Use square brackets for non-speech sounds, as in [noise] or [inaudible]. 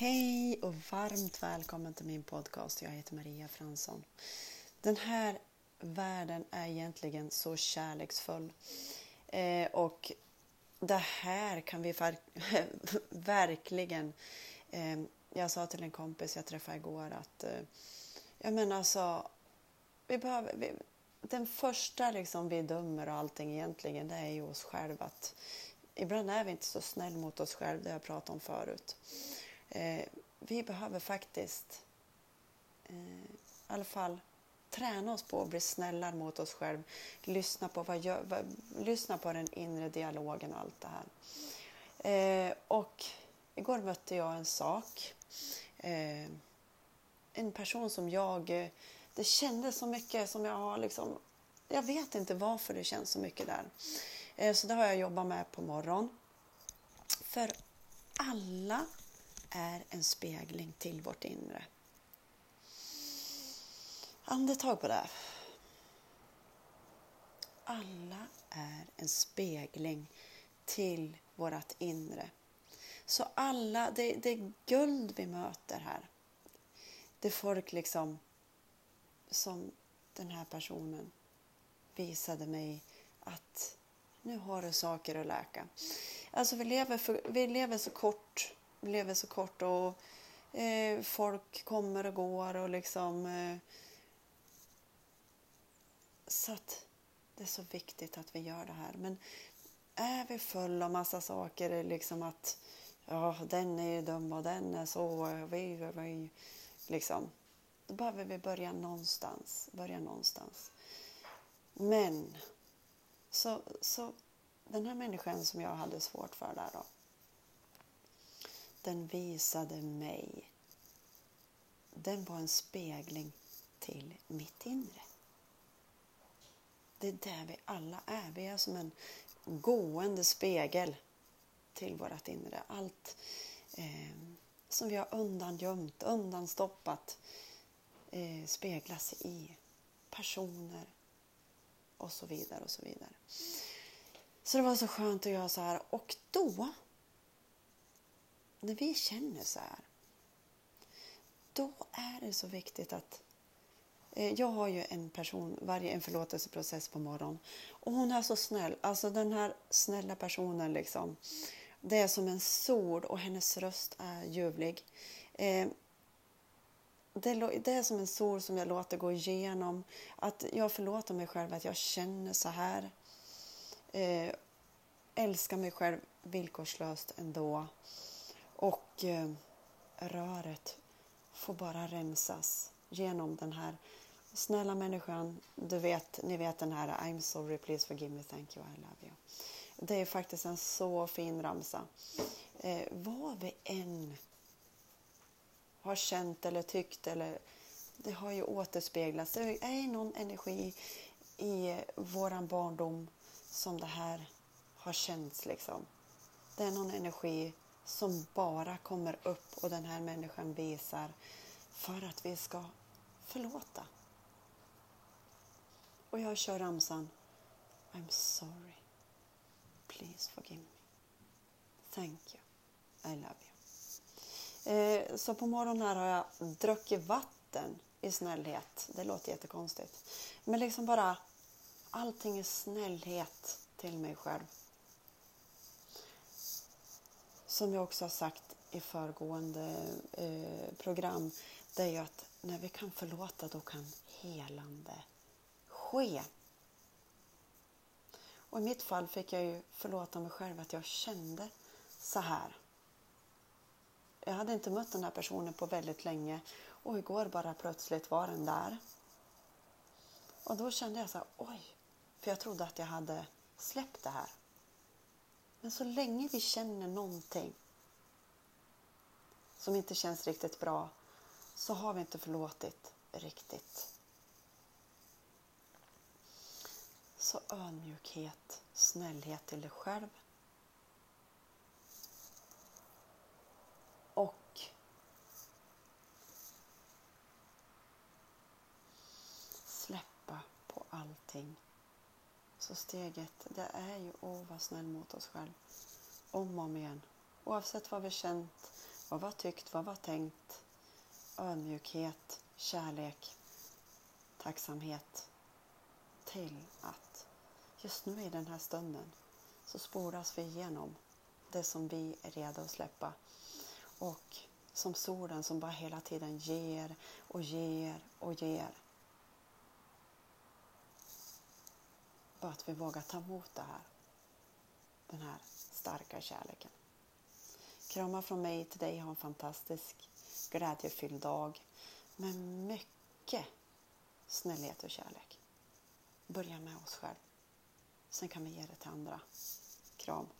Hej och varmt välkommen till min podcast. Jag heter Maria Fransson. Den här världen är egentligen så kärleksfull. Eh, och det här kan vi [laughs] verkligen... Eh, jag sa till en kompis jag träffade igår att eh, jag menar alltså, vi behöver, vi, den första liksom vi dömer och allting egentligen, det är ju oss själva. Att ibland är vi inte så snäll mot oss själva, det har jag pratat om förut. Eh, vi behöver faktiskt eh, i alla fall träna oss på att bli snällare mot oss själva. Lyssna på, vad gör, vad, lyssna på den inre dialogen och allt det här. Eh, och igår mötte jag en sak. Eh, en person som jag... Eh, det kändes så mycket som jag har liksom... Jag vet inte varför det känns så mycket där. Eh, så det har jag jobbat med på morgon. För alla är en spegling till vårt inre. Andetag på det. Alla är en spegling till vårt inre. Så alla, det, det är guld vi möter här. Det är folk liksom som den här personen visade mig att nu har du saker att läka. Alltså vi lever, för, vi lever så kort lever så kort och eh, folk kommer och går och liksom... Eh, så att det är så viktigt att vi gör det här. Men är vi fulla av massa saker, liksom att ja, den är ju dum och den är så, eh, vi, vi, liksom. Då behöver vi börja någonstans. Börja någonstans. Men, så, så den här människan som jag hade svårt för där då den visade mig. Den var en spegling till mitt inre. Det är där vi alla är. Vi är som en gående spegel till vårt inre. Allt eh, som vi har undangömt, undanstoppat eh, speglas i personer och så vidare och så vidare. Så det var så skönt att göra så här och då när vi känner så här, då är det så viktigt att eh, jag har ju en person, varje en förlåtelseprocess på morgonen och hon är så snäll. Alltså den här snälla personen liksom. Det är som en sol och hennes röst är ljuvlig. Eh, det, är som en sol som jag låter gå igenom. Att jag förlåter mig själv att jag känner så här. Eh, älskar mig själv villkorslöst ändå. Och eh, röret får bara rensas genom den här snälla människan. Du vet, ni vet den här I'm sorry, please forgive me, thank you, I love you. Det är faktiskt en så fin ramsa. Eh, vad vi än har känt eller tyckt eller det har ju återspeglats. Det är någon energi i våran barndom som det här har känts liksom. Det är någon energi som bara kommer upp och den här människan visar för att vi ska förlåta. Och jag kör ramsan I'm sorry. Please forgive me. Thank you. I love you. Eh, så på morgonen här har jag druckit vatten i snällhet. Det låter jättekonstigt. Men liksom bara allting i snällhet till mig själv som jag också har sagt i föregående eh, program, det är ju att när vi kan förlåta då kan helande ske. Och i mitt fall fick jag ju förlåta mig själv att jag kände så här. Jag hade inte mött den här personen på väldigt länge och igår bara plötsligt var den där. Och då kände jag så här, oj, för jag trodde att jag hade släppt det här. Men så länge vi känner någonting som inte känns riktigt bra så har vi inte förlåtit riktigt. Så ödmjukhet, snällhet till dig själv. Och släppa på allting så steget, det är ju att vara snäll mot oss själva. Om och om igen. Oavsett vad vi känt, Vad vi har tyckt? Vad vi har tänkt? Ödmjukhet, kärlek, tacksamhet till att just nu i den här stunden så spolas vi igenom det som vi är redo att släppa. Och som solen som bara hela tiden ger och ger och ger. Att vi vågar ta emot det här. Den här starka kärleken. Kramar från mig till dig. Ha en fantastisk glädjefylld dag med mycket snällhet och kärlek. Börja med oss själv. Sen kan vi ge det till andra. Kram.